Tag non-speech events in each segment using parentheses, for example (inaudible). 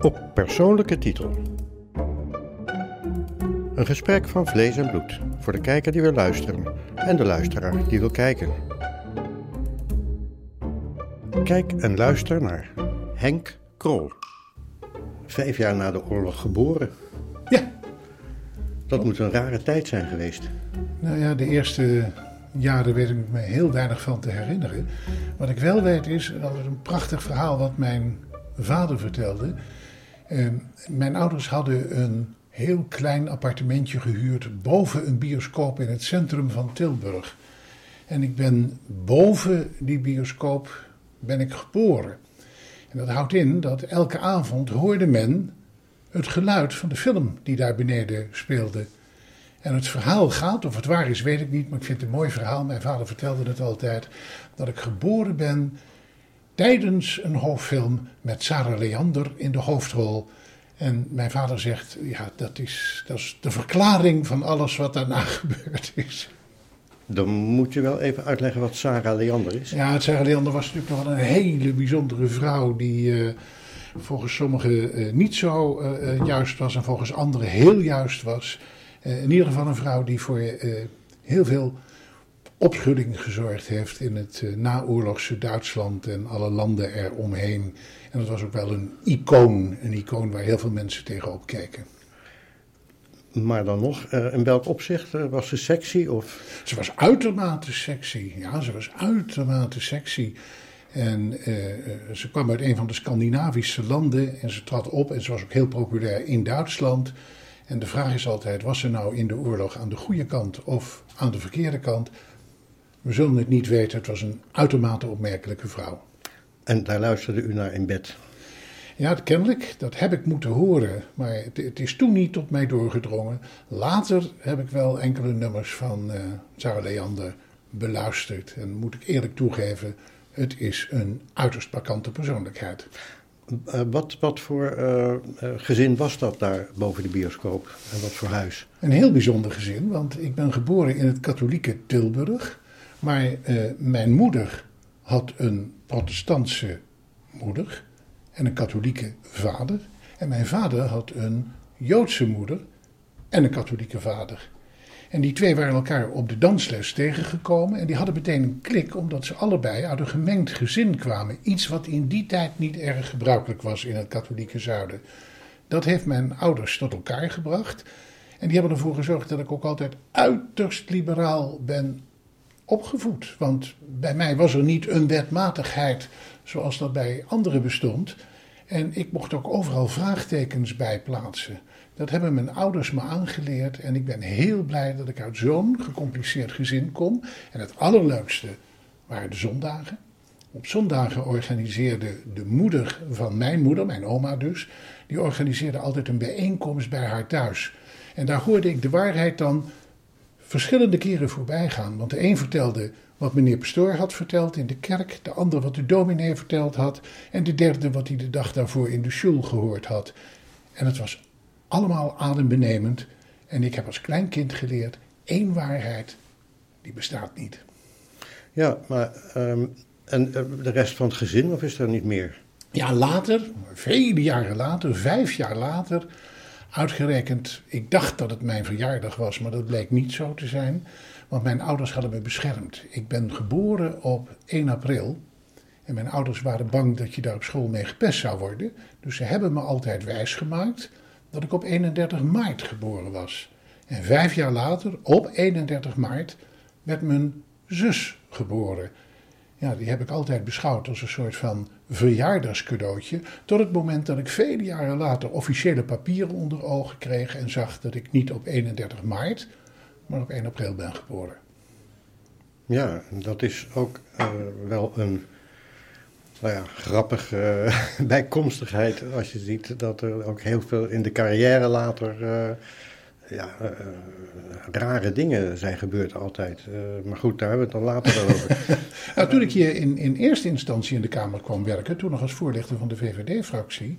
Op persoonlijke titel. Een gesprek van vlees en bloed voor de kijker die wil luisteren en de luisteraar die wil kijken. Kijk en luister naar Henk Krol. Vijf jaar na de oorlog geboren. Ja, Dat moet een rare tijd zijn geweest. nou ja, de eerste jaren weet ik me heel weinig van te herinneren. Wat ik wel weet is, dat is een prachtig verhaal wat mijn vader vertelde. Eh, mijn ouders hadden een heel klein appartementje gehuurd boven een bioscoop in het centrum van Tilburg. En ik ben boven die bioscoop ben ik geboren. En dat houdt in dat elke avond hoorde men het geluid van de film die daar beneden speelde. En het verhaal gaat, of het waar is, weet ik niet, maar ik vind het een mooi verhaal. Mijn vader vertelde het altijd, dat ik geboren ben tijdens een hoofdfilm met Sarah Leander in de hoofdrol. En mijn vader zegt, ja, dat is, dat is de verklaring van alles wat daarna (laughs) gebeurd is. Dan moet je wel even uitleggen wat Sarah Leander is. Ja, Sarah Leander was natuurlijk nog wel een hele bijzondere vrouw die eh, volgens sommigen eh, niet zo eh, juist was en volgens anderen heel juist was. In ieder geval een vrouw die voor heel veel opschudding gezorgd heeft in het eh, naoorlogse Duitsland en alle landen eromheen. En dat was ook wel een icoon, een icoon waar heel veel mensen tegenop keken. Maar dan nog, eh, in welk opzicht eh, was ze sexy? Of... Ze was uitermate sexy. Ja, ze was uitermate sexy. En ze kwam uit een van de Scandinavische landen en ze trad op en ze was ook heel populair in Duitsland. En de vraag is altijd, was ze nou in de oorlog aan de goede kant of aan de verkeerde kant? We zullen het niet weten, het was een uitermate opmerkelijke vrouw. En daar luisterde u naar in bed. Ja, kennelijk, dat heb ik moeten horen, maar het, het is toen niet tot mij doorgedrongen. Later heb ik wel enkele nummers van eh Sarah Leander beluisterd. En moet ik eerlijk toegeven, het is een uiterst markante persoonlijkheid. Eh, wat, wat voor eh, gezin was dat daar boven de bioscoop? En wat voor huis? Een heel bijzonder gezin, want ik ben geboren in het katholieke Tilburg. Maar eh, mijn moeder had een protestantse moeder en een katholieke vader. En mijn vader had een Joodse moeder en een katholieke vader. En die twee waren elkaar op de dansles tegengekomen. En die hadden meteen een klik, omdat ze allebei uit een gemengd gezin kwamen. Iets wat in die tijd niet erg gebruikelijk was in het katholieke zuiden. Dat heeft mijn ouders tot elkaar gebracht. En die hebben ervoor gezorgd dat ik ook altijd uiterst liberaal ben opgevoed. Want bij mij was er niet een wetmatigheid zoals dat bij anderen bestond. En ik mocht ook overal vraagtekens bij plaatsen. Dat hebben mijn ouders me aangeleerd en ik ben heel blij dat ik uit zo'n gecompliceerd gezin kom. En het allerleukste waren de zondagen. Op zondagen organiseerde de moeder van mijn moeder, mijn oma dus, die organiseerde altijd een bijeenkomst bij haar thuis. En daar hoorde ik de waarheid dan verschillende keren voorbij gaan. Want de een vertelde wat meneer Pastoor had verteld in de kerk, de ander wat de dominee verteld had en de derde wat hij de dag daarvoor in de schul gehoord had. En het was allemaal adembenemend en ik heb als klein kind geleerd, één waarheid, die bestaat niet. Ja, maar ehm, en eh, de rest van het gezin, of is er niet meer? Ja, later, vele jaren later, vijf jaar later, uitgerekend, ik dacht dat het mijn verjaardag was, maar dat bleek niet zo te zijn, want mijn ouders hadden me beschermd. Ik ben geboren op 1 april en mijn ouders waren bang dat je daar op school mee gepest zou worden, dus ze hebben me altijd wijsgemaakt dat ik op 31 maart geboren was. En vijf jaar later, op 31 maart, werd mijn zus geboren. Ja, die heb ik altijd beschouwd als een soort van verjaardagscadeautje. Tot het moment dat ik vele jaren later officiële papieren onder ogen kreeg en zag dat ik niet op 31 maart, maar op 1 april ben geboren. Ja, dat is ook eh, wel een nou ja, grappige eh, (laughs) bijkomstigheid als je ziet dat er ook heel veel in de carrière later eh, ja, eh, eh, rare dingen zijn gebeurd altijd. Eh, maar goed, daar hebben we het dan later over. (laughs) Nou, toen ik hier in, in eerste instantie in de Kamer kwam werken, toen nog als voorlichter van de VVD-fractie,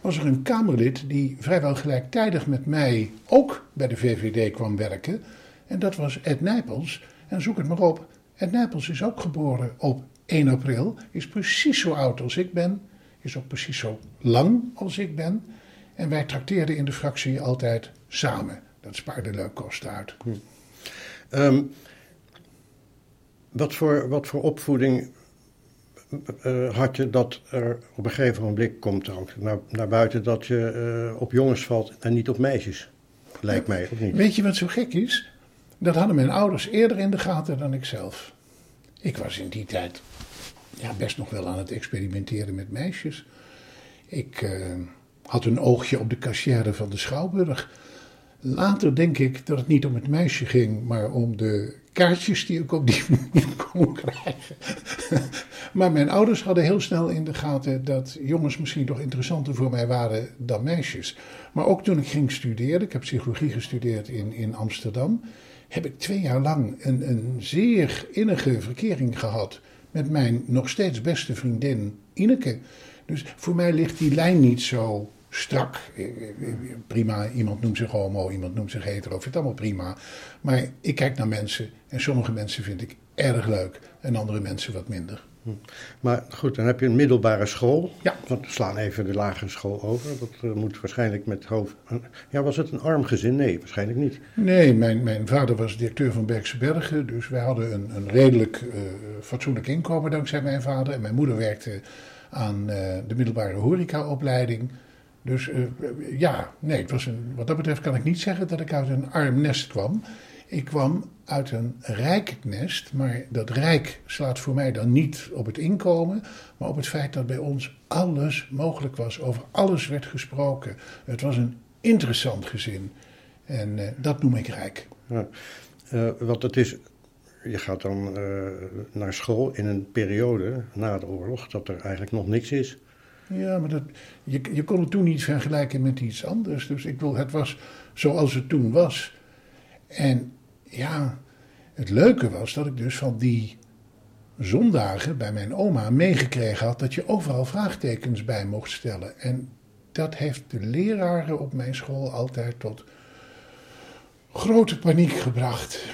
was er een Kamerlid die vrijwel gelijktijdig met mij ook bij de VVD kwam werken. En dat was Ed Nijpels. En zoek het maar op. Ed Nijpels is ook geboren op 1 april, is precies zo oud als ik ben, is ook precies zo lang als ik ben. En wij trakteerden in de fractie altijd samen. Dat spaarde leuk kosten uit. Hm. Um, wat, voor, wat voor opvoeding uh, had je dat er op een gegeven moment komt ook naar, naar buiten dat je uh, op jongens valt en niet op meisjes? Lijkt mij, of niet? Weet je wat zo gek is? Dat hadden mijn ouders eerder in de gaten dan ik zelf. Ik was in die tijd ja, best nog wel aan het experimenteren met meisjes. Ik uh, had een oogje op de kassière van de Schouwburg. Later denk ik dat het niet om het meisje ging, maar om de kaartjes die ik op die (laughs) manier kon krijgen. (laughs) maar mijn ouders hadden heel snel in de gaten dat jongens misschien toch interessanter voor mij waren dan meisjes. Maar ook toen ik ging studeren, ik heb psychologie gestudeerd in, in Amsterdam, heb ik twee jaar lang een, een zeer innige verkering gehad met mijn nog steeds beste vriendin Ineke. Dus voor mij ligt die lijn niet zo strak. Eh, eh, eh, prima, iemand noemt zich homo, iemand noemt zich hetero, vind het allemaal prima. Maar ik kijk naar mensen en sommige mensen vind ik erg leuk en andere mensen wat minder. Hm. Maar goed, dan heb je een middelbare school. Ja. Want we slaan even de lagere school over. Dat moet waarschijnlijk met hoofd. Ja, was het een arm gezin? Nee, waarschijnlijk niet. Nee, mijn, mijn vader was directeur van Bergse Bergen. Dus wij hadden een, een redelijk uh, fatsoenlijk inkomen dankzij mijn vader. En mijn moeder werkte aan uh, de middelbare horecaopleiding. Dus uh, ja, nee, het was een, wat dat betreft kan ik niet zeggen dat ik uit een arm nest kwam. Ik kwam uit een rijk nest, maar dat rijk slaat voor mij dan niet op het inkomen, maar op het feit dat bij ons alles mogelijk was. Over alles werd gesproken. Het was een interessant gezin. En uh, dat noem ik rijk. Ja, uh, want het is, je gaat dan naar school in een periode na de oorlog dat er eigenlijk nog niks is. Ja, maar dat, je, je kon het toen niet vergelijken met iets anders. Dus ik wil, het was zoals het toen was. En ja, het leuke was dat ik dus van die zondagen bij mijn oma meegekregen had dat je overal vraagtekens bij mocht stellen. En dat heeft de leraren op mijn school altijd tot grote paniek gebracht.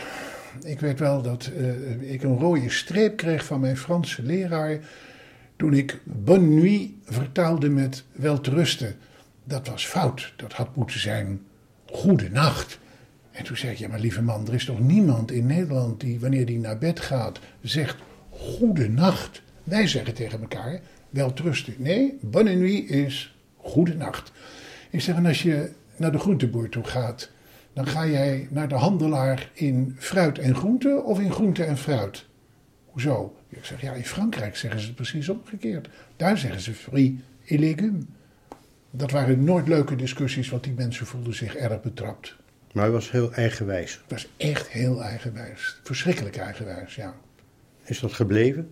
Ik weet wel dat uh, ik een rode streep kreeg van mijn Franse leraar toen ik bonne nuit vertaalde met welterusten. Dat was fout. Dat had moeten zijn goede nacht. En toen zei ik, ja maar lieve man, er is toch niemand in Nederland die wanneer die naar bed gaat zegt goede nacht. Wij zeggen tegen elkaar welterusten. Nee, bonne nuit is goede nacht. Ik zeg, en als je naar de groenteboer toe gaat, dan ga jij naar de handelaar in fruit en groente of in groente en fruit? Hoezo? Ik zeg, ja, in Frankrijk zeggen ze het precies omgekeerd. Daar zeggen ze fruit et légumes. Dat waren nooit leuke discussies, want die mensen voelden zich erg betrapt. Maar hij was heel eigenwijs. Het was echt heel eigenwijs. Verschrikkelijk eigenwijs, ja. Is dat gebleven?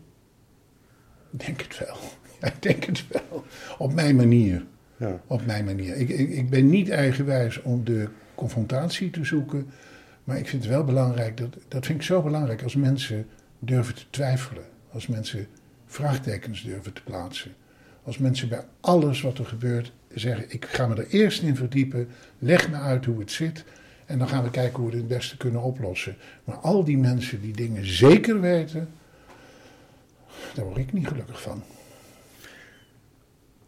Ik denk het wel. (laughs) Ja, ik denk het wel. Op mijn manier. Ja. Op mijn manier. Ik, ik, ik ben niet eigenwijs om de confrontatie te zoeken. Maar ik vind het wel belangrijk, dat, dat vind ik zo belangrijk als mensen durven te twijfelen. Als mensen vraagtekens durven te plaatsen. Als mensen bij alles wat er gebeurt zeggen: Ik ga me er eerst in verdiepen, leg me uit hoe het zit. En dan gaan we kijken hoe we het het beste kunnen oplossen. Maar al die mensen die dingen zeker weten, daar word ik niet gelukkig van.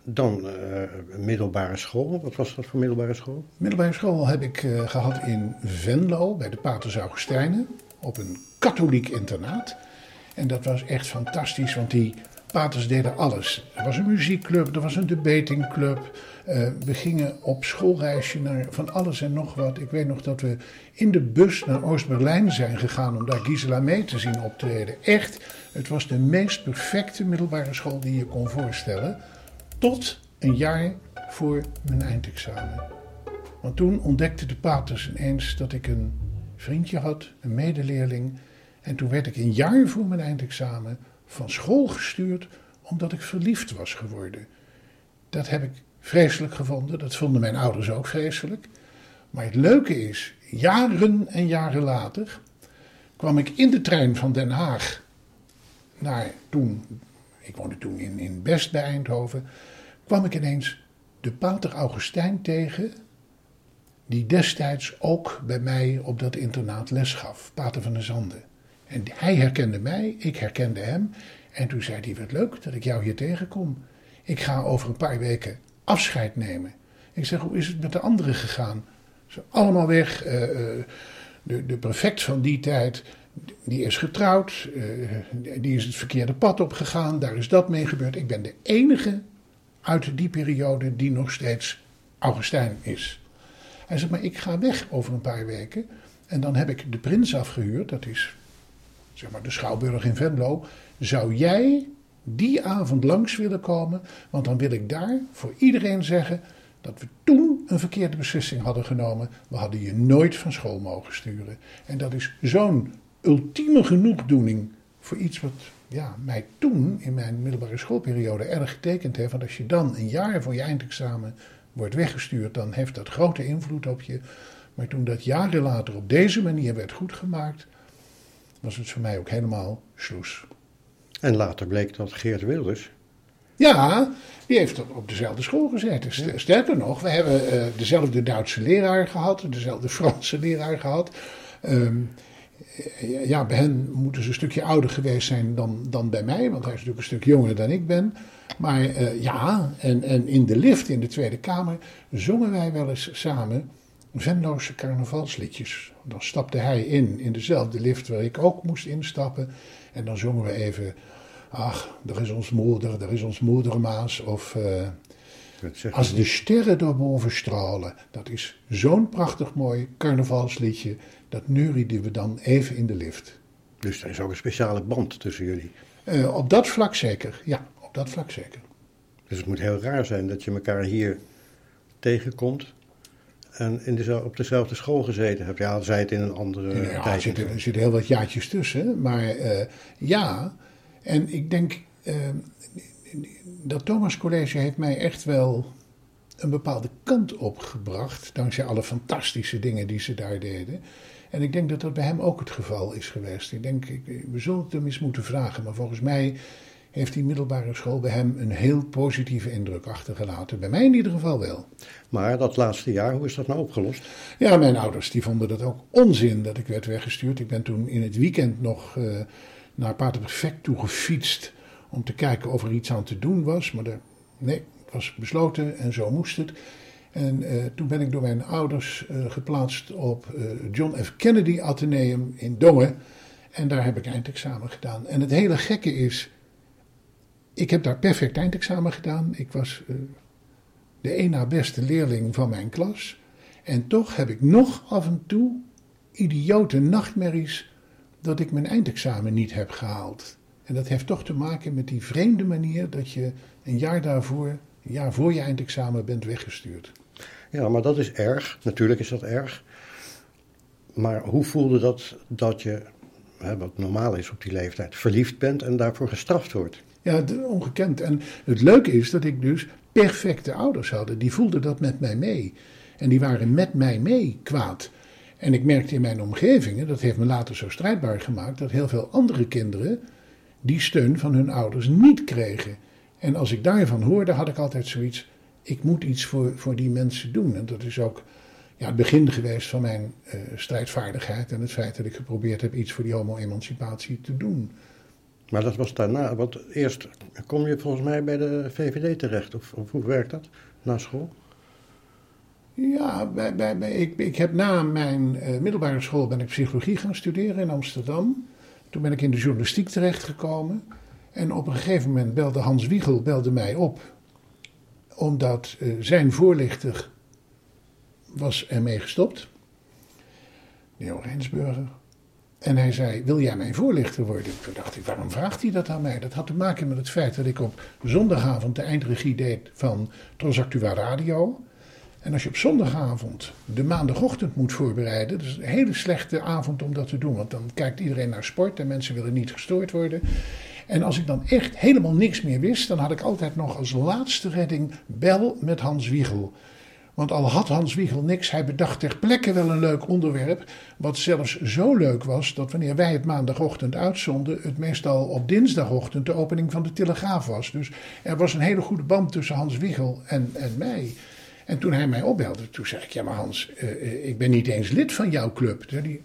Dan uh, middelbare school. Wat was dat voor middelbare school? Middelbare school heb ik uh, gehad in Venlo bij de Paters Augustijnen. Op een katholiek internaat. En dat was echt fantastisch, want die paters deden alles. Er was een muziekclub, er was een debatingclub. Uh, we gingen op schoolreisje naar van alles en nog wat. Ik weet nog dat we in de bus naar Oost-Berlijn zijn gegaan om daar Gisela mee te zien optreden. Echt, het was de meest perfecte middelbare school die je kon voorstellen. Tot een jaar voor mijn eindexamen. Want toen ontdekte de paters ineens dat ik een vriendje had, een medeleerling. En toen werd ik een jaar voor mijn eindexamen van school gestuurd omdat ik verliefd was geworden. Dat heb ik vreselijk gevonden, dat vonden mijn ouders ook vreselijk. Maar het leuke is, jaren en jaren later kwam ik in de trein van Den Haag naar toen, ik woonde toen in, in Best bij Eindhoven, kwam ik ineens de pater Augustijn tegen, die destijds ook bij mij op dat internaat les gaf, pater van de Zanden. En hij herkende mij, ik herkende hem. En toen zei hij, wat leuk dat ik jou hier tegenkom. ik ga over een paar weken afscheid nemen. Ik zeg, hoe is het met de anderen gegaan? Ze allemaal weg. Uh, de, de prefect van die tijd, die is getrouwd. Uh, die is het verkeerde pad opgegaan. Daar is dat mee gebeurd. Ik ben de enige uit die periode die nog steeds Augustijn is. Hij zegt, maar ik ga weg over een paar weken. En dan heb ik de prins afgehuurd. Dat is zeg maar de Schouwburg in Venlo. Zou jij die avond langs willen komen? Want dan wil ik daar voor iedereen zeggen dat we toen een verkeerde beslissing hadden genomen. We hadden je nooit van school mogen sturen. En dat is zo'n ultieme genoegdoening voor iets wat ja, mij toen in mijn middelbare schoolperiode erg getekend heeft. Want als je dan een jaar voor je eindexamen wordt weggestuurd, dan heeft dat grote invloed op je. Maar toen dat jaren later op deze manier werd goedgemaakt, was het voor mij ook helemaal sloes. En later bleek dat Geert Wilders. Ja, die heeft op dezelfde school gezeten. Sterker nog, we hebben uh, dezelfde Duitse leraar gehad, dezelfde Franse leraar gehad. Um, ja, bij hen moeten ze een stukje ouder geweest zijn dan, dan bij mij, want hij is natuurlijk een stuk jonger dan ik ben. Maar uh, ja, en, en in de lift in de Tweede Kamer zongen wij wel eens samen Venloze carnavalsliedjes. Dan stapte hij in, in dezelfde lift waar ik ook moest instappen. En dan zongen we even, ach, daar is ons moeder, daar is ons moedermaas. Of uh, Als de sterren daarboven stralen. Dat is zo'n prachtig mooi carnavalsliedje. Dat neurieden we dan even in de lift. Dus er is ook een speciale band tussen jullie? Uh, op dat vlak zeker, ja, op dat vlak zeker. Dus het moet heel raar zijn dat je elkaar hier tegenkomt en in de, op dezelfde school gezeten hebt. Ja, zij het in een andere ja, tijd. Er zitten, heel wat jaartjes tussen, maar uh, ja. En ik denk, uh, dat Thomas College heeft mij echt wel een bepaalde kant opgebracht, dankzij alle fantastische dingen die ze daar deden. En ik denk dat dat bij hem ook het geval is geweest. Ik denk, ik, we zullen het hem eens moeten vragen, maar volgens mij heeft die middelbare school bij hem een heel positieve indruk achtergelaten. Bij mij in ieder geval wel. Maar dat laatste jaar, hoe is dat nou opgelost? Ja, mijn ouders die vonden dat ook onzin dat ik werd weggestuurd. Ik ben toen in het weekend nog uh, naar Pater Perfect toe gefietst om te kijken of er iets aan te doen was. Maar de, nee, het was besloten en zo moest het. En uh, toen ben ik door mijn ouders uh, geplaatst op John F. Kennedy Atheneum in Dongen. En daar heb ik eindexamen gedaan. En het hele gekke is, ik heb daar perfect eindexamen gedaan. Ik was uh, de één na beste leerling van mijn klas. En toch heb ik nog af en toe idiote nachtmerries dat ik mijn eindexamen niet heb gehaald. En dat heeft toch te maken met die vreemde manier dat je een jaar daarvoor, een jaar voor je eindexamen bent weggestuurd. Ja, maar dat is erg. Natuurlijk is dat erg. Maar hoe voelde dat dat je, wat normaal is op die leeftijd, verliefd bent en daarvoor gestraft wordt? Ja, ongekend. En het leuke is dat ik dus perfecte ouders had. Die voelden dat met mij mee. En die waren met mij mee kwaad. En ik merkte in mijn omgeving, dat heeft me later zo strijdbaar gemaakt, dat heel veel andere kinderen die steun van hun ouders niet kregen. En als ik daarvan hoorde, had ik altijd zoiets, ik moet iets voor, voor die mensen doen. En dat is ook ja, het begin geweest van mijn uh, strijdvaardigheid en het feit dat ik geprobeerd heb iets voor die homo-emancipatie te doen. Maar dat was daarna, want eerst kom je volgens mij bij de VVD terecht, of, of hoe werkt dat, na school? Ja, bij, bij, ik, ik heb na mijn uh, middelbare school ben ik psychologie gaan studeren in Amsterdam. Toen ben ik in de journalistiek terechtgekomen. En op een gegeven moment belde Hans Wiegel belde mij op. Omdat uh, zijn voorlichter was ermee gestopt. De heer Rijnsburger. En hij zei, wil jij mijn voorlichter worden? Toen dacht ik, waarom vraagt hij dat aan mij? Dat had te maken met het feit dat ik op zondagavond de eindregie deed van Transactua Radio. En als je op zondagavond de maandagochtend moet voorbereiden, dat is een hele slechte avond om dat te doen. Want dan kijkt iedereen naar sport en mensen willen niet gestoord worden. En als ik dan echt helemaal niks meer wist, dan had ik altijd nog als laatste redding bel met Hans Wiegel. Want al had Hans Wiegel niks, hij bedacht ter plekke wel een leuk onderwerp. Wat zelfs zo leuk was dat wanneer wij het maandagochtend uitzonden, het meestal op dinsdagochtend de opening van de Telegraaf was. Dus er was een hele goede band tussen Hans Wiegel en, en mij. En toen hij mij opbelde, toen zei ik: Ja, maar Hans, uh, ik ben niet eens lid van jouw club. Die,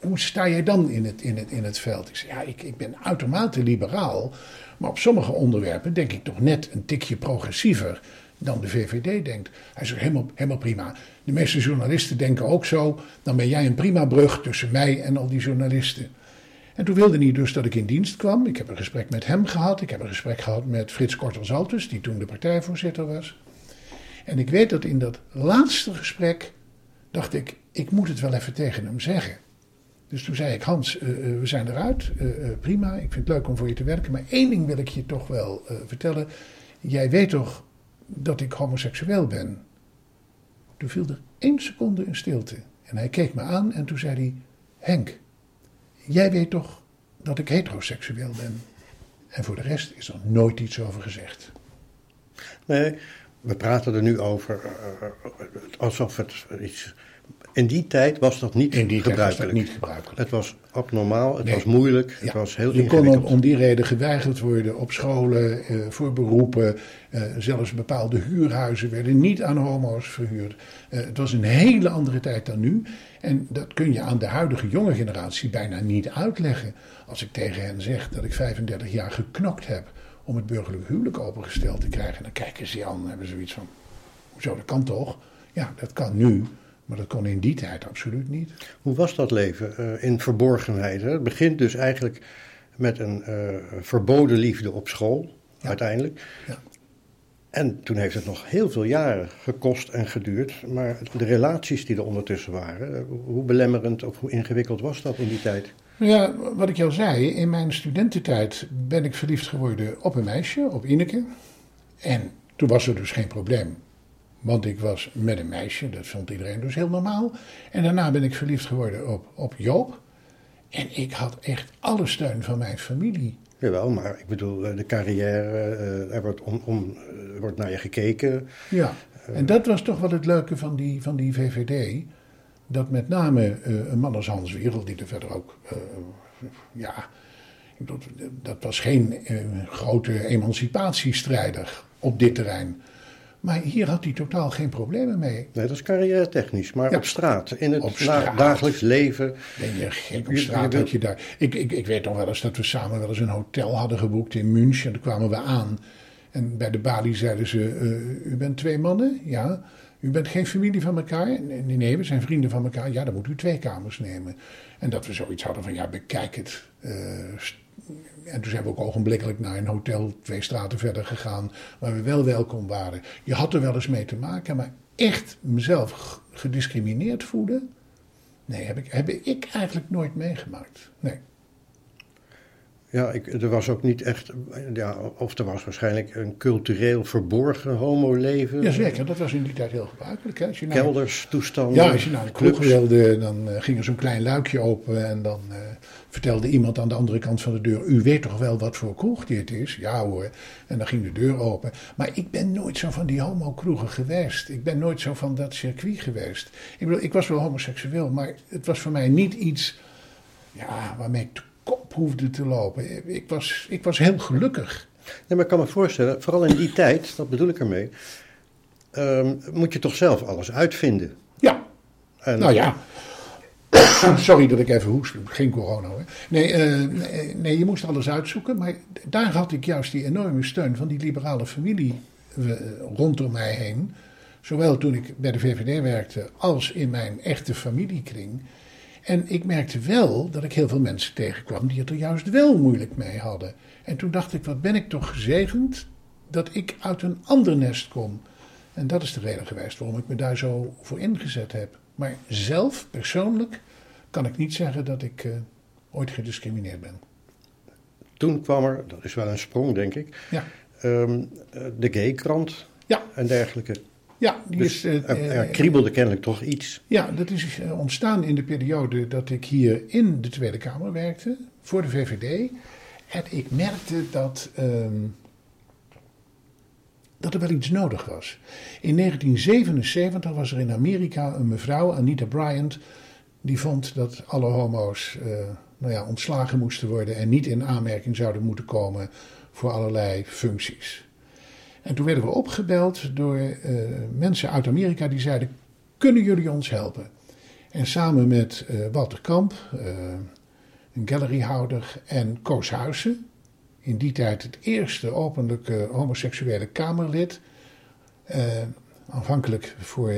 hoe sta jij dan in het, in het, in het veld? Ik zei, ja, ik, ik ben uitermate liberaal. Maar op sommige onderwerpen denk ik toch net een tikje progressiever dan de VVD denkt. Hij zegt helemaal, helemaal prima. De meeste journalisten denken ook zo. Dan ben jij een prima brug tussen mij en al die journalisten. En toen wilde hij dus dat ik in dienst kwam. Ik heb een gesprek met hem gehad. Ik heb een gesprek gehad met Frits Kortels-Altus, die toen de partijvoorzitter was. En ik weet dat in dat laatste gesprek dacht ik, ik moet het wel even tegen hem zeggen. Dus toen zei ik, Hans, uh, uh, we zijn eruit. Uh, prima, ik vind het leuk om voor je te werken. Maar één ding wil ik je toch wel vertellen. Jij weet toch dat ik homoseksueel ben? Toen viel er één seconde in stilte. En hij keek me aan en toen zei hij, Henk, jij weet toch dat ik heteroseksueel ben? En voor de rest is er nooit iets over gezegd. Nee, we praten er nu over alsof het iets in die tijd was dat niet In die gebruikelijk. tijd was dat niet gebruikelijk. Het was abnormaal, het Nee. was moeilijk, het was heel Je kon om, om die reden geweigerd worden op scholen, eh, voor beroepen. eh, zelfs bepaalde huurhuizen werden niet aan homo's verhuurd. Eh, het was een hele andere tijd dan nu. En dat kun je aan de huidige jonge generatie bijna niet uitleggen. Als ik tegen hen zeg dat ik 35 jaar geknokt heb om het burgerlijk huwelijk opengesteld te krijgen. Dan kijken ze aan en hebben zoiets van, hoezo, dat kan toch? Ja, dat kan nu, maar dat kon in die tijd absoluut niet. Hoe was dat leven eh, in verborgenheid? Hè? Het begint dus eigenlijk met een eh, verboden liefde op school, Ja. uiteindelijk. Ja. En toen heeft het nog heel veel jaren gekost en geduurd. Maar de relaties die er ondertussen waren, eh, hoe belemmerend of hoe ingewikkeld was dat in die tijd? Nou Ja, wat ik al zei, in mijn studententijd ben ik verliefd geworden op een meisje, op Ineke. En toen was er dus geen probleem. Want ik was met een meisje, dat vond iedereen dus heel normaal. En daarna ben ik verliefd geworden op, op Joop. En ik had echt alle steun van mijn familie. Jawel, maar ik bedoel, eh, de carrière, eh, er wordt, om, om, er wordt naar je gekeken. Ja, en dat was toch wel het leuke van die, van die VVD. Dat met name eh, een man als Hans Wiegel, die er verder ook, eh, ja, dat was geen eh, grote emancipatiestrijder op dit terrein. Maar hier had hij totaal geen problemen mee. Nee, dat is carrière technisch, maar Ja. op straat, in het straat. dagelijks leven. Ben je gek op straat je- had je daar. Ik, ik, ik weet nog wel eens dat we samen wel eens een hotel hadden geboekt in München. En toen kwamen we aan. En bij de balie zeiden ze: eh, U bent twee mannen? Ja. U bent geen familie van elkaar? Nee, nee, we zijn vrienden van elkaar. Ja, dan moet u twee kamers nemen. En dat we zoiets hadden van: Ja, bekijk het. St- en toen zijn we ook ogenblikkelijk naar een hotel twee straten verder gegaan. Waar we wel welkom waren. Je had er wel eens mee te maken, maar echt mezelf gediscrimineerd voelen. Nee, heb ik, heb ik eigenlijk nooit meegemaakt. Nee. Ja, ik, er was ook niet echt, ja, of er was waarschijnlijk een cultureel verborgen homoleven. Jazeker, dat was in die tijd heel gebruikelijk. Hè? Als je naar, Kelders, toestanden, ja, als je naar de kroeg clubs. wilde, dan eh, ging er zo'n klein luikje open. En dan eh, vertelde iemand aan de andere kant van de deur: U weet toch wel wat voor kroeg dit is? Ja hoor. En dan ging de deur open. Maar ik ben nooit zo van die homo-kroegen geweest. Ik ben nooit zo van dat circuit geweest. Ik bedoel, ik was wel homoseksueel, maar het was voor mij niet iets ja, waarmee ik kop hoefde te lopen. Ik was, ik was heel gelukkig. Nee, maar ik kan me voorstellen, vooral in die tijd, dat bedoel ik ermee, ehm, moet je toch zelf alles uitvinden. Ja, En, Nou ja. (coughs) Sorry dat ik even hoest. Geen corona hoor. Nee, eh, nee, nee, je moest alles uitzoeken. Maar daar had ik juist die enorme steun van die liberale familie eh, rondom mij heen. Zowel toen ik bij de VVD werkte als in mijn echte familiekring. En ik merkte wel dat ik heel veel mensen tegenkwam die het er juist wel moeilijk mee hadden. En toen dacht ik, wat ben ik toch gezegend dat ik uit een ander nest kom. En dat is de reden geweest waarom ik me daar zo voor ingezet heb. Maar zelf, persoonlijk, kan ik niet zeggen dat ik eh, ooit gediscrimineerd ben. Toen kwam er, dat is wel een sprong denk ik, Ja, ehm, eh, de gaykrant ja, en dergelijke. Ja, die Dus is, eh, er, er eh, kriebelde kennelijk toch iets. ja, dat is eh, ontstaan in de periode dat ik hier in de Tweede Kamer werkte, voor de VVD. En ik merkte dat, ehm, dat er wel iets nodig was. In 1977 was er in Amerika een mevrouw, Anita Bryant, die vond dat alle homo's nou ja, ontslagen moesten worden en niet in aanmerking zouden moeten komen voor allerlei functies. En toen werden we opgebeld door eh, mensen uit Amerika die zeiden: Kunnen jullie ons helpen? En samen met uh, Walter Kamp, uh, een galleryhouder, en Koos Huizen, in die tijd het eerste openlijke homoseksuele Kamerlid, aanvankelijk voor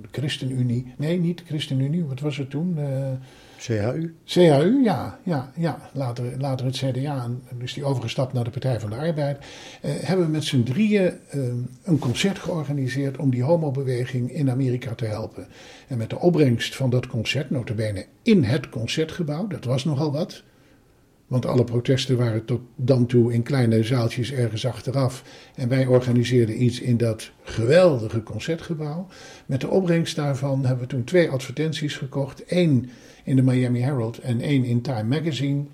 de ChristenUnie, nee niet de ChristenUnie, wat was het toen? CHU? CHU, ja. ja, ja. Later, later het CDA, dus die overgestapt naar de Partij van de Arbeid. Eh, hebben we met z'n drieën eh, een concert georganiseerd om die homobeweging in Amerika te helpen. En met de opbrengst van dat concert, notabene in het concertgebouw, dat was nogal wat. Want alle protesten waren tot dan toe in kleine zaaltjes ergens achteraf. En wij organiseerden iets in dat geweldige concertgebouw. Met de opbrengst daarvan hebben we toen twee advertenties gekocht. Eén in de Miami Herald en één in Time Magazine.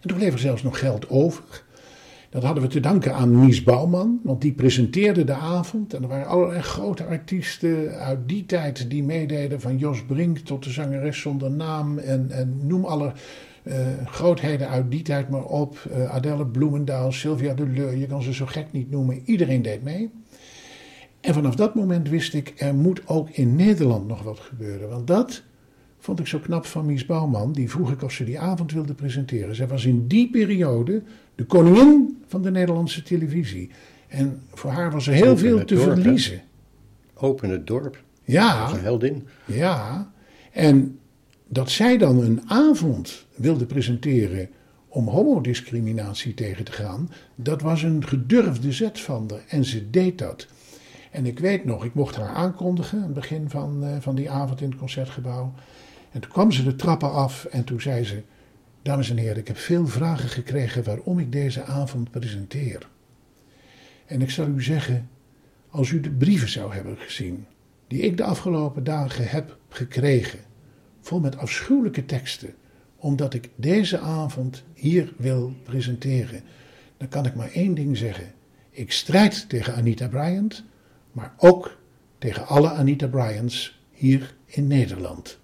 En toen bleef er zelfs nog geld over. Dat hadden we te danken aan Mies Bouwman, want die presenteerde de avond. En er waren allerlei grote artiesten uit die tijd die meededen, van Jos Brink tot de zangeres zonder naam en, en noem alle uh, grootheden uit die tijd maar op. Uh, Adele Bloemendaal, Sylvia de Leur, je kan ze zo gek niet noemen. Iedereen deed mee. En vanaf dat moment wist ik, er moet ook in Nederland nog wat gebeuren. Want dat vond ik zo knap van Mies Bouwman. Die vroeg ik of ze die avond wilde presenteren. Zij was in die periode de koningin van de Nederlandse televisie. En voor haar was er heel veel te verliezen. Open het dorp. Ja. Dat een heldin. Ja. En dat zij dan een avond wilde presenteren om homodiscriminatie tegen te gaan, dat was een gedurfde zet van haar. En ze deed dat. En ik weet nog, ik mocht haar aankondigen aan het begin van, uh, van die avond in het concertgebouw. En toen kwam ze de trappen af en toen zei ze: Dames en heren, ik heb veel vragen gekregen waarom ik deze avond presenteer. En ik zal u zeggen, als u de brieven zou hebben gezien, die ik de afgelopen dagen heb gekregen, vol met afschuwelijke teksten, omdat ik deze avond hier wil presenteren, dan kan ik maar één ding zeggen. Ik strijd tegen Anita Bryant, maar ook tegen alle Anita Bryants hier in Nederland.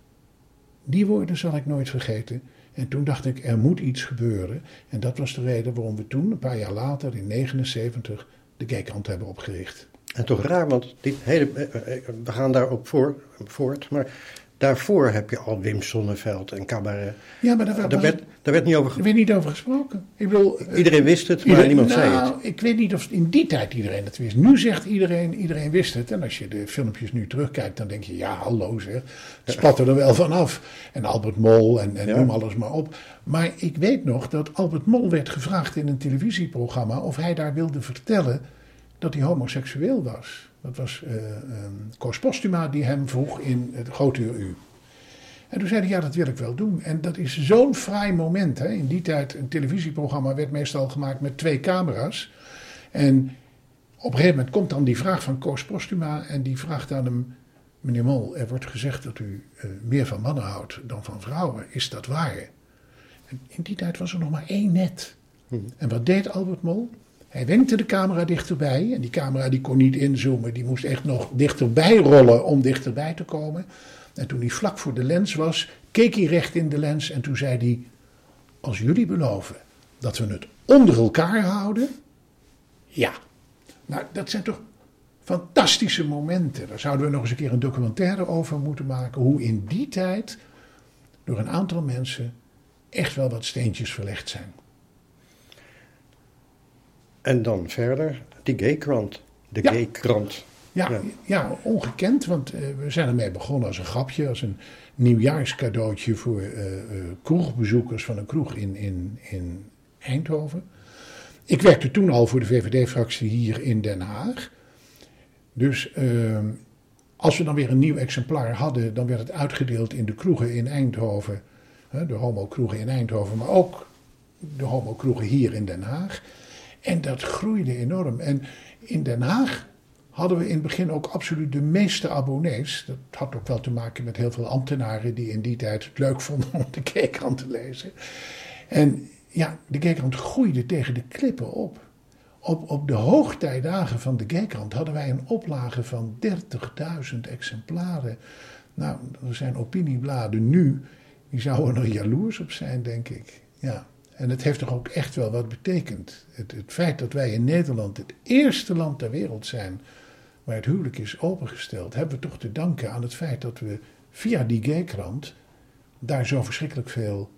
Die woorden zal ik nooit vergeten. En toen dacht ik, er moet iets gebeuren. En dat was de reden waarom we toen, een paar jaar later, in 1979, de Gaykant hebben opgericht. En toch raar, want dit hele, eh, eh, we gaan daar ook voor, voort. Maar Daarvoor heb je al Wim Sonneveld en Cabaret. Ja, maar daar, daar, werd, daar werd niet over gesproken. werd niet over gesproken. Ik bedoel, iedereen wist het, maar niemand nou, zei het. Ik weet niet of in die tijd iedereen het wist. Nu zegt iedereen, iedereen wist het. En als je de filmpjes nu terugkijkt, dan denk je, ja, hallo zeg. Het spat er wel van af. En Albert Mol en, en noem alles maar op. Maar ik weet nog dat Albert Mol werd gevraagd in een televisieprogramma of hij daar wilde vertellen dat hij homoseksueel was. Dat was uh, um, Koos Postuma die hem vroeg in het grote u. En toen zei hij, ja, dat wil ik wel doen. En dat is zo'n fraai moment. Hè. In die tijd, een televisieprogramma werd meestal gemaakt met twee camera's. En op een gegeven moment komt dan die vraag van Koos Postuma. En die vraagt aan hem, meneer Mol, er wordt gezegd dat u uh, meer van mannen houdt dan van vrouwen. Is dat waar? En in die tijd was er nog maar één net. Hmm. En wat deed Albert Mol? Hij wenkte de camera dichterbij. En die camera die kon niet inzoomen. Die moest echt nog dichterbij rollen om dichterbij te komen. En toen hij vlak voor de lens was, keek hij recht in de lens. En toen zei hij: Als jullie beloven dat we het onder elkaar houden. Ja. Nou, dat zijn toch fantastische momenten. Daar zouden we nog eens een keer een documentaire over moeten maken. Hoe in die tijd door een aantal mensen echt wel wat steentjes verlegd zijn. En dan verder, de gaykrant. De ja. gaykrant. Ja, ja, ja. ongekend, want uh, we zijn ermee begonnen als een grapje, als een nieuwjaarscadeautje voor uh, uh, kroegbezoekers van een kroeg in, in, in Eindhoven. Ik werkte toen al voor de VVD-fractie hier in Den Haag. Dus ehm, als we dan weer een nieuw exemplaar hadden, dan werd het uitgedeeld in de kroegen in Eindhoven. de homo-kroegen in Eindhoven, maar ook de homo-kroegen hier in Den Haag. En dat groeide enorm. En in Den Haag hadden we in het begin ook absoluut de meeste abonnees. Dat had ook wel te maken met heel veel ambtenaren die in die tijd het leuk vonden om de Keekrand te lezen. En ja, de Keekrand groeide tegen de klippen op. Op, op de hoogtijdagen van de Keekrand hadden wij een oplage van 30.000 exemplaren. Nou, er zijn opiniebladen nu, die zouden er jaloers op zijn, denk ik. Ja. En het heeft toch ook echt wel wat betekend. Het, het, feit dat wij in Nederland het eerste land ter wereld zijn waar het huwelijk is opengesteld, hebben we toch te danken aan het feit dat we via die gaykrant daar zo verschrikkelijk veel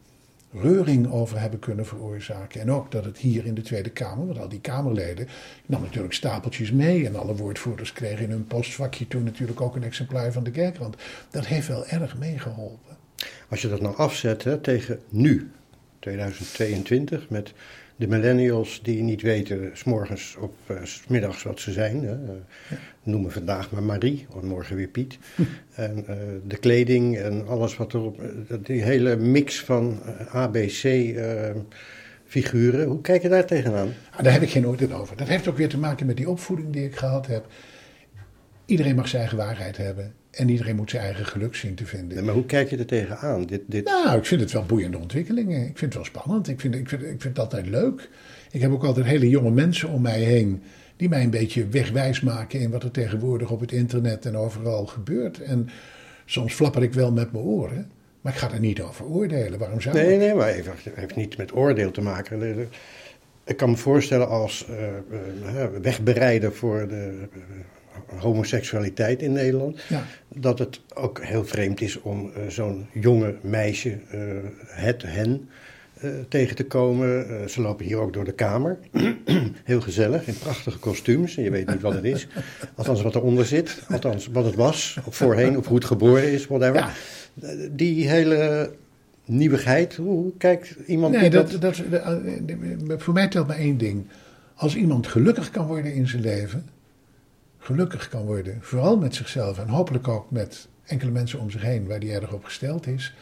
reuring over hebben kunnen veroorzaken. En ook dat het hier in de Tweede Kamer, want al die Kamerleden nam natuurlijk stapeltjes mee. En alle woordvoerders kregen in hun postvakje toen natuurlijk ook een exemplaar van de Gaykrant. Dat heeft wel erg meegeholpen. Als je dat nou afzet hè, tegen nu, 2022, met de millennials die niet weten, s'morgens of uh, s middags wat ze zijn. Hè. Ja. Noemen vandaag maar Marie, of morgen weer Piet. (laughs) en uh, de kleding en alles wat erop. Die hele mix van uh, ABC. Figuren, hoe kijk je daar tegenaan? Ah, daar heb ik geen oordeel over. Dat heeft ook weer te maken met die opvoeding die ik gehad heb. Iedereen mag zijn eigen waarheid hebben. En iedereen moet zijn eigen geluk zien te vinden. Maar hoe kijk je er tegenaan? Dit, dit... Nou, ik vind het wel boeiende ontwikkelingen. Ik vind het wel spannend. Ik vind, ik, vind, ik vind het altijd leuk. Ik heb ook altijd hele jonge mensen om mij heen. die mij een beetje wegwijs maken in wat er tegenwoordig op het internet en overal gebeurt. En soms flapper ik wel met mijn oren. Maar ik ga er niet over oordelen. Waarom zou nee, ik? Nee, maar het heeft niet met oordeel te maken. Ik kan me voorstellen als uh, uh, wegbereider voor de homoseksualiteit in Nederland. Ja. Dat het ook heel vreemd is om uh, zo'n jonge meisje, uh, het, hen, uh, tegen te komen. ze lopen hier ook door de kamer. (clears throat) heel gezellig, in prachtige kostuums. En je weet niet wat het is. (laughs) Althans wat eronder zit. Althans wat het was, of voorheen, of hoe het geboren is, whatever. Ja. Die hele nieuwigheid, hoe kijkt iemand nee, dat... dat, dat, dat, Voor mij telt maar één ding. Als iemand gelukkig kan worden in zijn leven gelukkig kan worden, vooral met zichzelf en hopelijk ook met enkele mensen om zich heen waar die erg op gesteld is,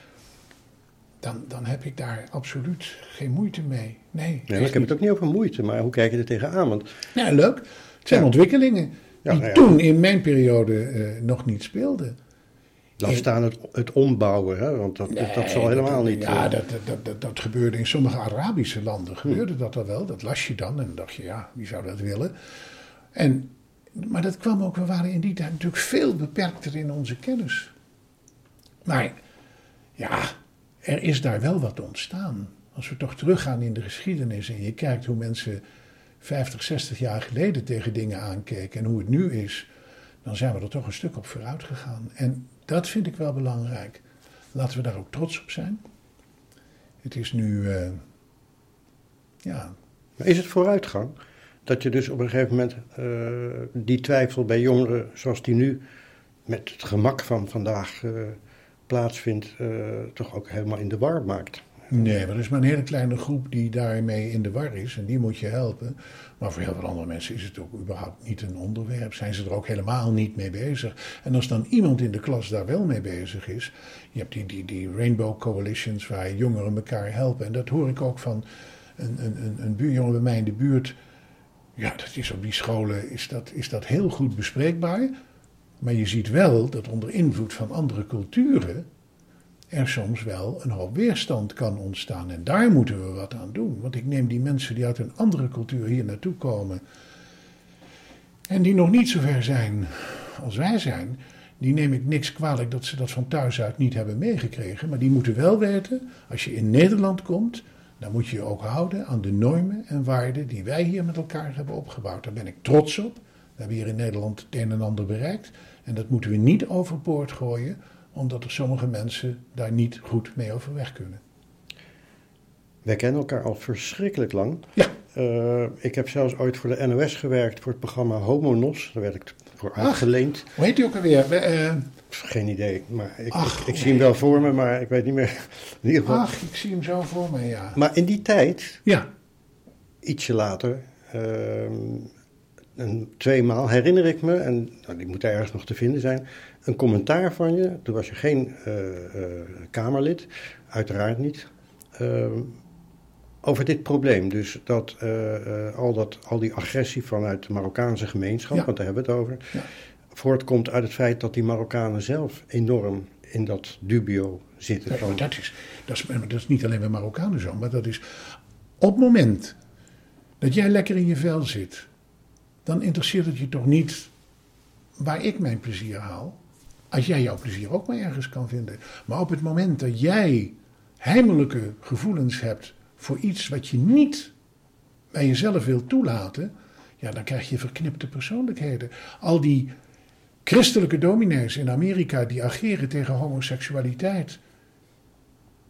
dan, dan heb ik daar absoluut geen moeite mee. Nee, nee ik heb het ook niet over moeite, maar hoe kijk je er tegenaan? Want... Ja, leuk. Het zijn ja. ontwikkelingen die ja, ja. toen in mijn periode uh, nog niet speelden. Laat staan het, het ombouwen, hè? want dat, nee, dat zal helemaal dat, niet... Ja, uh... dat, dat, dat, dat, gebeurde in sommige Arabische landen, gebeurde Hm. dat al wel. Dat las je dan en dan dacht je, ja, wie zou dat willen? En maar dat kwam ook, we waren in die tijd natuurlijk veel beperkter in onze kennis. Maar ja, er is daar wel wat ontstaan. Als we toch teruggaan in de geschiedenis en je kijkt hoe mensen 50, 60 jaar geleden tegen dingen aankeken en hoe het nu is, dan zijn we er toch een stuk op vooruit gegaan. En dat vind ik wel belangrijk. Laten we daar ook trots op zijn. Het is nu, uh, ja. Is het vooruitgang? Dat je dus op een gegeven moment uh, die twijfel bij jongeren zoals die nu met het gemak van vandaag uh, plaatsvindt, uh, toch ook helemaal in de war maakt. Nee, maar er is maar een hele kleine groep die daarmee in de war is en die moet je helpen. Maar voor heel veel andere mensen is het ook überhaupt niet een onderwerp. Zijn ze er ook helemaal niet mee bezig. En als dan iemand in de klas daar wel mee bezig is. Je hebt die, die, die Rainbow Coalitions waar jongeren elkaar helpen. En dat hoor ik ook van een, een, een buurjongen bij mij in de buurt. Ja, dat is op die scholen is dat, is dat heel goed bespreekbaar. Maar je ziet wel dat onder invloed van andere culturen er soms wel een hoop weerstand kan ontstaan. En daar moeten we wat aan doen. Want ik neem die mensen die uit een andere cultuur hier naartoe komen. En die nog niet zo ver zijn als wij zijn. Die neem ik niks kwalijk dat ze dat van thuis uit niet hebben meegekregen. Maar die moeten wel weten, als je in Nederland komt, dan moet je je ook houden aan de normen en waarden die wij hier met elkaar hebben opgebouwd. Daar ben ik trots op. We hebben hier in Nederland het een en ander bereikt. En dat moeten we niet overboord gooien, omdat er sommige mensen daar niet goed mee overweg kunnen. Wij kennen elkaar al verschrikkelijk lang. Ja. Uh, ik heb zelfs ooit voor de NOS gewerkt voor het programma Homonos. Daar werd ik voor aangeleend. Hoe heet die ook alweer? Uh, Geen idee, maar ik, Ach, ik, zie hem wel voor me, maar ik weet niet meer. (laughs) In ieder geval. Ach, ik zie hem zo voor me, ja. Maar in die tijd, ja. ietsje later, uh, een, tweemaal herinner ik me, en nou, die moet ergens nog te vinden zijn, een commentaar van je. Toen was je geen uh, Kamerlid, uiteraard niet. Ehm, over dit probleem. Dus dat, uh, al, dat al die agressie vanuit de Marokkaanse gemeenschap, ja. want daar hebben we het over, ja. Voortkomt uit het feit dat die Marokkanen zelf enorm in dat dubio zitten. Dat, is, dat, is, dat is niet alleen bij Marokkanen zo, maar dat is op het moment dat jij lekker in je vel zit, dan interesseert het je toch niet waar ik mijn plezier haal. Als jij jouw plezier ook maar ergens kan vinden. Maar op het moment dat jij heimelijke gevoelens hebt voor iets wat je niet bij jezelf wilt toelaten, ja, dan krijg je verknipte persoonlijkheden. Al die christelijke dominees in Amerika die ageren tegen homoseksualiteit.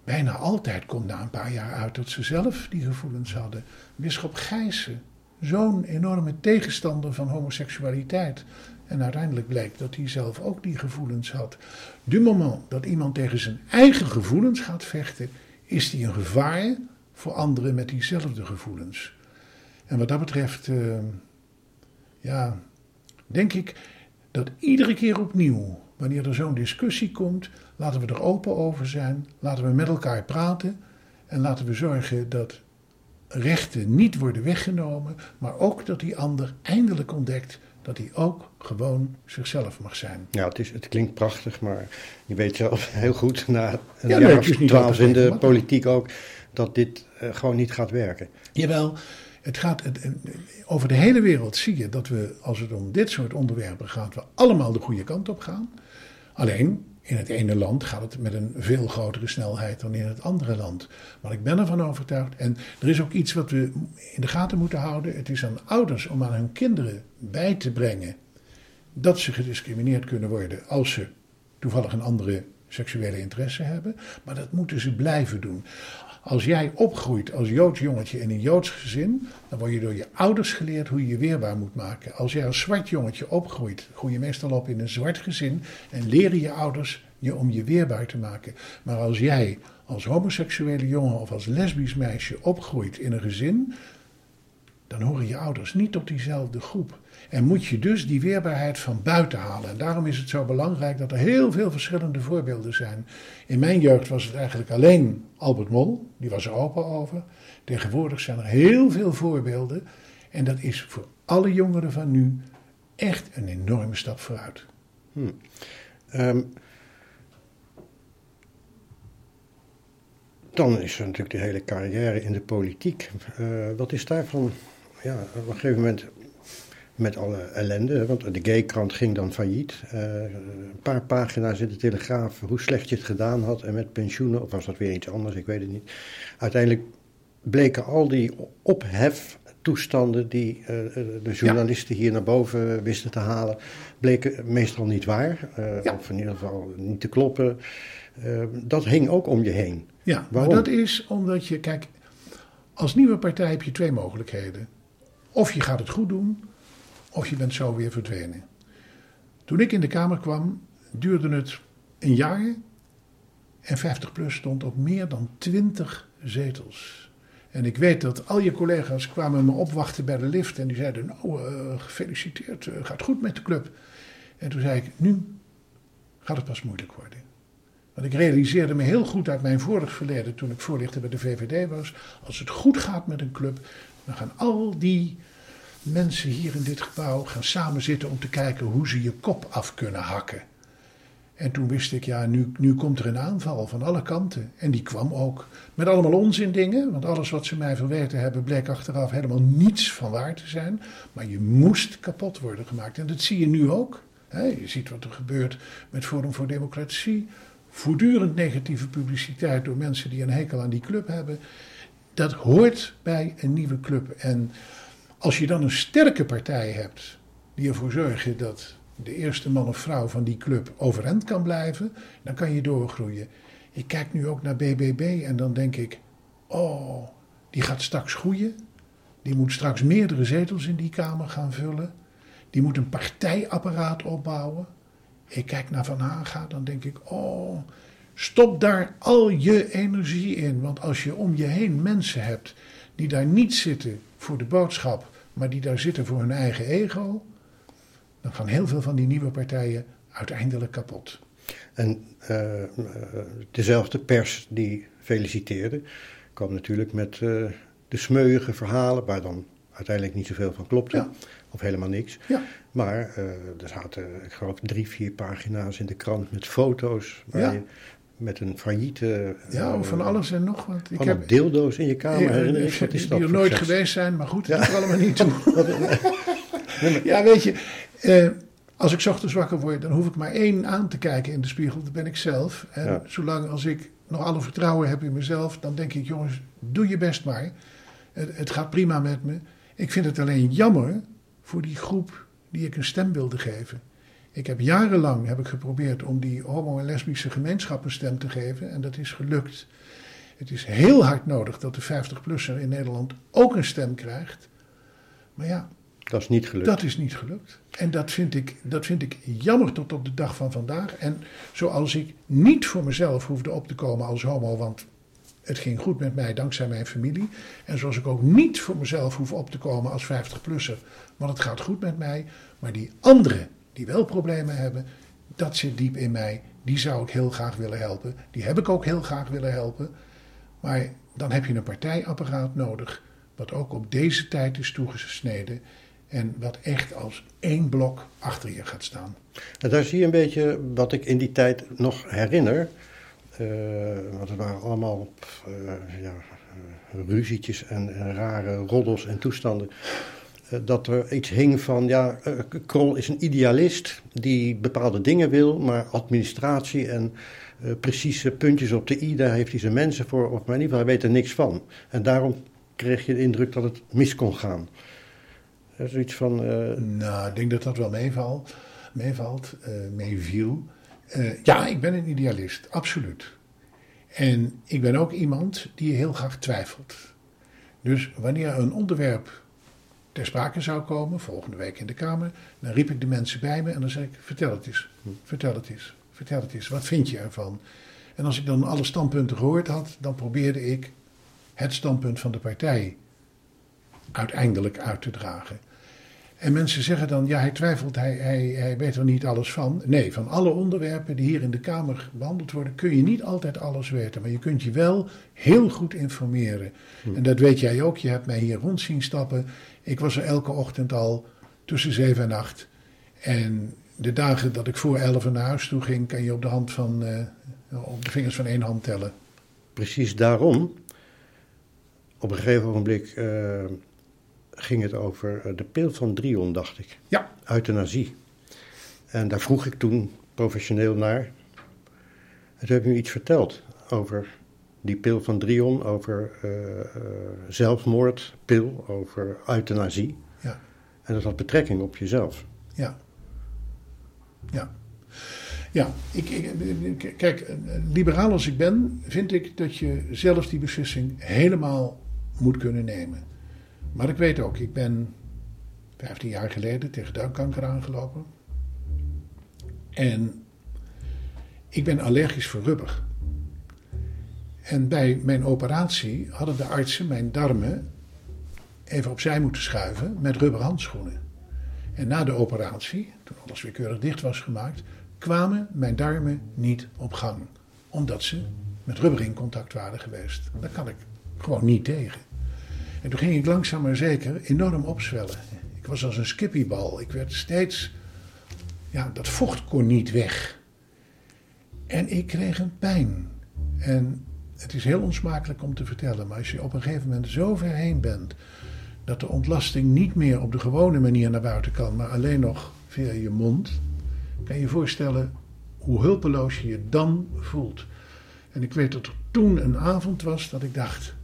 Bijna altijd komt na een paar jaar uit dat ze zelf die gevoelens hadden. Bisschop Gijssen, zo'n enorme tegenstander van homoseksualiteit. En uiteindelijk bleek dat hij zelf ook die gevoelens had. Du moment dat iemand tegen zijn eigen gevoelens gaat vechten, is hij een gevaar voor anderen met diezelfde gevoelens. En wat dat betreft, uh, ja, denk ik dat iedere keer opnieuw, wanneer er zo'n discussie komt, laten we er open over zijn, laten we met elkaar praten en laten we zorgen dat rechten niet worden weggenomen, maar ook dat die ander eindelijk ontdekt dat hij ook gewoon zichzelf mag zijn. Ja, het, is, het klinkt prachtig, maar je weet zelf (laughs) heel goed, na een ja, jaar of twaalf in de politiek ook, dat dit uh, gewoon niet gaat werken. Jawel, het gaat, over de hele wereld zie je dat we, als het om dit soort onderwerpen gaat, we allemaal de goede kant op gaan. Alleen, in het ene land gaat het met een veel grotere snelheid dan in het andere land. Maar ik ben ervan overtuigd. En er is ook iets wat we in de gaten moeten houden. Het is aan ouders om aan hun kinderen bij te brengen dat ze gediscrimineerd kunnen worden als ze toevallig een andere seksuele interesse hebben. Maar dat moeten ze blijven doen. Als jij opgroeit als Joods jongetje in een Joods gezin, dan word je door je ouders geleerd hoe je je weerbaar moet maken. Als jij als zwart jongetje opgroeit, groei je meestal op in een zwart gezin en leren je ouders je om je weerbaar te maken. Maar als jij als homoseksuele jongen of als lesbisch meisje opgroeit in een gezin, dan horen je ouders niet tot diezelfde groep. En moet je dus die weerbaarheid van buiten halen. En daarom is het zo belangrijk dat er heel veel verschillende voorbeelden zijn. In mijn jeugd was het eigenlijk alleen Albert Mol, die was er open over. Tegenwoordig zijn er heel veel voorbeelden. En dat is voor alle jongeren van nu echt een enorme stap vooruit. Hmm. Um, dan is er natuurlijk de hele carrière in de politiek. Uh, wat is daarvan? Ja, op een gegeven moment met alle ellende. Want de gaykrant ging dan failliet. Uh, een paar pagina's in de Telegraaf hoe slecht je het gedaan had. En met pensioenen, of was dat weer iets anders, ik weet het niet. Uiteindelijk bleken al die opheftoestanden die uh, de journalisten hier naar boven wisten te halen, bleken meestal niet waar. Uh, ja. Of in ieder geval niet te kloppen. dat hing ook om je heen. Ja, Waarom? maar dat is omdat je, kijk, als nieuwe partij heb je twee mogelijkheden. Of je gaat het goed doen, of je bent zo weer verdwenen. Toen ik in de Kamer kwam, duurde het een jaar en 50PLUS stond op meer dan 20 zetels. En ik weet dat al je collega's kwamen me opwachten bij de lift en die zeiden: Nou, uh, gefeliciteerd, uh, gaat goed met de club. En toen zei ik: Nu gaat het pas moeilijk worden. Want ik realiseerde me heel goed uit mijn vorig verleden, toen ik voorlichter bij de VVD was: als het goed gaat met een club, dan gaan al die mensen hier in dit gebouw gaan samen zitten om te kijken hoe ze je kop af kunnen hakken. En toen wist ik, ja, nu, nu komt er een aanval van alle kanten. En die kwam ook met allemaal onzin dingen. Want alles wat ze mij verweten hebben bleek achteraf helemaal niets van waar te zijn. Maar je moest kapot worden gemaakt. En dat zie je nu ook. je ziet wat er gebeurt met Forum voor Democratie. Voortdurend negatieve publiciteit door mensen die een hekel aan die club hebben. Dat hoort bij een nieuwe club. En als je dan een sterke partij hebt die ervoor zorgen dat de eerste man of vrouw van die club overeind kan blijven, dan kan je doorgroeien. Ik kijk nu ook naar BBB en dan denk ik, oh, die gaat straks groeien. Die moet straks meerdere zetels in die Kamer gaan vullen. Die moet een partijapparaat opbouwen. Ik kijk naar Van Haga, dan denk ik, oh, stop daar al je energie in. Want als je om je heen mensen hebt die daar niet zitten voor de boodschap, maar die daar zitten voor hun eigen ego, dan gaan heel veel van die nieuwe partijen uiteindelijk kapot. En uh, dezelfde pers die feliciteerde, kwam natuurlijk met uh, de smeuïge verhalen, waar dan uiteindelijk niet zoveel van klopte. Of helemaal niks. Ja. Maar er zaten, ik geloof, drie, vier pagina's in de krant met foto's. Waar je met een failliete... Ja, of van alles en nog wat. Ik heb dildo's in je kamer, herinner ik. Wat is dat Die er nooit geweest zijn, maar goed, dat ja. er allemaal niet toe. (laughs) ja, weet je, eh, als ik ochtends wakker word, dan hoef ik maar één aan te kijken in de spiegel. Dat ben ik zelf. En zolang als ik nog alle vertrouwen heb in mezelf, dan denk ik, jongens, doe je best maar. Het, het gaat prima met me. Ik vind het alleen jammer voor die groep die ik een stem wilde geven. Ik heb jarenlang heb ik geprobeerd om die homo- en lesbische gemeenschap een stem te geven en dat is gelukt. Het is heel hard nodig dat de 50-plusser in Nederland ook een stem krijgt. Maar ja, Dat is niet gelukt. dat is niet gelukt. En dat vind, ik, dat vind ik jammer tot op de dag van vandaag. En zoals ik niet voor mezelf hoefde op te komen als homo, want het ging goed met mij dankzij mijn familie. En zoals ik ook niet voor mezelf hoef op te komen als 50-plusser, want het gaat goed met mij. Maar die anderen die wel problemen hebben, dat zit diep in mij. Die zou ik heel graag willen helpen. Die heb ik ook heel graag willen helpen. Maar dan heb je een partijapparaat nodig, wat ook op deze tijd is toegesneden. En wat echt als één blok achter je gaat staan. En daar zie je een beetje wat ik in die tijd nog herinner. Eh, want het waren allemaal eh, ja, eh, ruzietjes en, en rare roddels en toestanden. Eh, dat er iets hing van, ja, eh, Krol is een idealist die bepaalde dingen wil, maar administratie en eh, precieze puntjes op de i, daar heeft hij zijn mensen voor, of maar in ieder geval, hij weet er niks van. En daarom kreeg je de indruk dat het mis kon gaan. Eh, zoiets van, eh, Nou, ik denk dat dat wel meevalt. meevalt eh, meeviel. Ja, ik ben een idealist, absoluut. En ik ben ook iemand die heel graag twijfelt. Dus wanneer een onderwerp ter sprake zou komen, volgende week in de Kamer, dan riep ik de mensen bij me en dan zei ik: vertel het eens, vertel het eens, vertel het eens, wat vind je ervan? En als ik dan alle standpunten gehoord had, dan probeerde ik het standpunt van de partij uiteindelijk uit te dragen. En mensen zeggen dan, ja, hij twijfelt, hij, hij, hij weet er niet alles van. Nee, van alle onderwerpen die hier in de Kamer behandeld worden, kun je niet altijd alles weten. Maar je kunt je wel heel goed informeren. En dat weet jij ook, je hebt mij hier rond zien stappen. Ik was er elke ochtend al tussen zeven en acht. En de dagen dat ik voor elf naar huis toe ging, kan je op de, hand van, eh, op de vingers van één hand tellen. precies daarom, op een gegeven ogenblik eh, ging het over eh, de pil van Drion, dacht ik. Ja. Euthanasie. En daar vroeg ik toen professioneel naar. En toen heb je me iets verteld over die pil van Drion, over eh, eh, zelfmoordpil, over euthanasie. Ja. En dat had betrekking op jezelf. Ja. Ja. Ja, ik, ik, kijk, liberaal als ik ben, vind ik dat je zelf die beslissing helemaal moet kunnen nemen. Maar ik weet ook, ik ben 15 jaar geleden tegen duikkanker aangelopen. En ik ben allergisch voor rubber. En bij mijn operatie hadden de artsen mijn darmen even opzij moeten schuiven met rubberhandschoenen. En na de operatie, toen alles weer keurig dicht was gemaakt, kwamen mijn darmen niet op gang. Omdat ze met rubber in contact waren geweest. Daar kan ik gewoon niet tegen. En toen ging ik langzaam maar zeker enorm opzwellen. Ik was als een skippiebal. Ik werd steeds. Ja, dat vocht kon niet weg. En ik kreeg een pijn. En het is heel onsmakelijk om te vertellen, maar als je op een gegeven moment zo ver heen bent dat de ontlasting niet meer op de gewone manier naar buiten kan, maar alleen nog via je mond, kan je je voorstellen hoe hulpeloos je je dan voelt. En ik weet dat er toen een avond was dat ik dacht: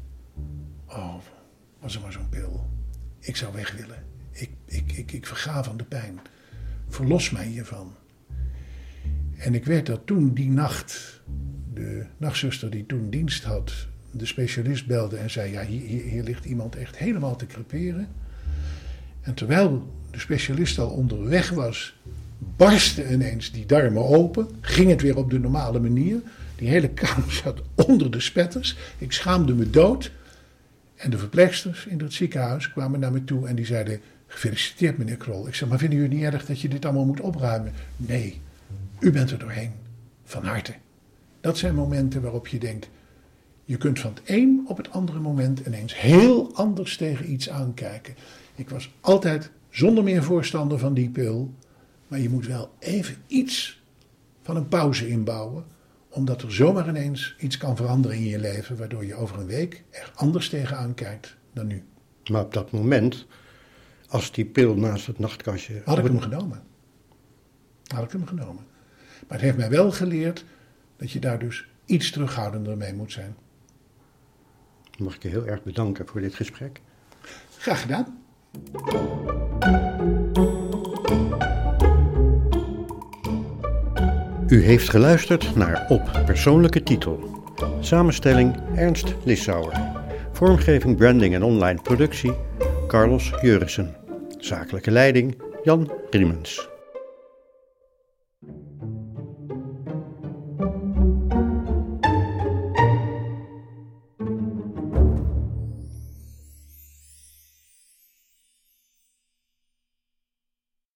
Oh, was er maar zo'n pil. Ik zou weg willen. Ik, ik, ik, ik verga van de pijn. Verlos mij hiervan. En ik weet dat toen die nacht de nachtzuster die toen dienst had, de specialist belde en zei: Ja, hier, hier, hier ligt iemand echt helemaal te creperen. En terwijl de specialist al onderweg was, barstte ineens die darmen open. Ging het weer op de normale manier. Die hele kamer zat onder de spetters. Ik schaamde me dood. En de verpleegsters in het ziekenhuis kwamen naar me toe en die zeiden: Gefeliciteerd, meneer Krol. Ik zei: Maar vinden jullie niet erg dat je dit allemaal moet opruimen? Nee, u bent er doorheen. Van harte. Dat zijn momenten waarop je denkt: je kunt van het een op het andere moment ineens heel anders tegen iets aankijken. Ik was altijd zonder meer voorstander van die pil, maar je moet wel even iets van een pauze inbouwen, omdat er zomaar ineens iets kan veranderen in je leven, waardoor je over een week er anders tegenaan kijkt dan nu. Maar op dat moment, als die pil naast het nachtkastje. Had ik hem genomen. Had ik hem genomen. Maar het heeft mij wel geleerd dat je daar dus iets terughoudender mee moet zijn. Mag ik je heel erg bedanken voor dit gesprek. Graag gedaan. U heeft geluisterd naar Op Persoonlijke Titel. Samenstelling Ernst Lissauer. Vormgeving, branding en online productie Carlos Jurissen. Zakelijke leiding Jan Riemens.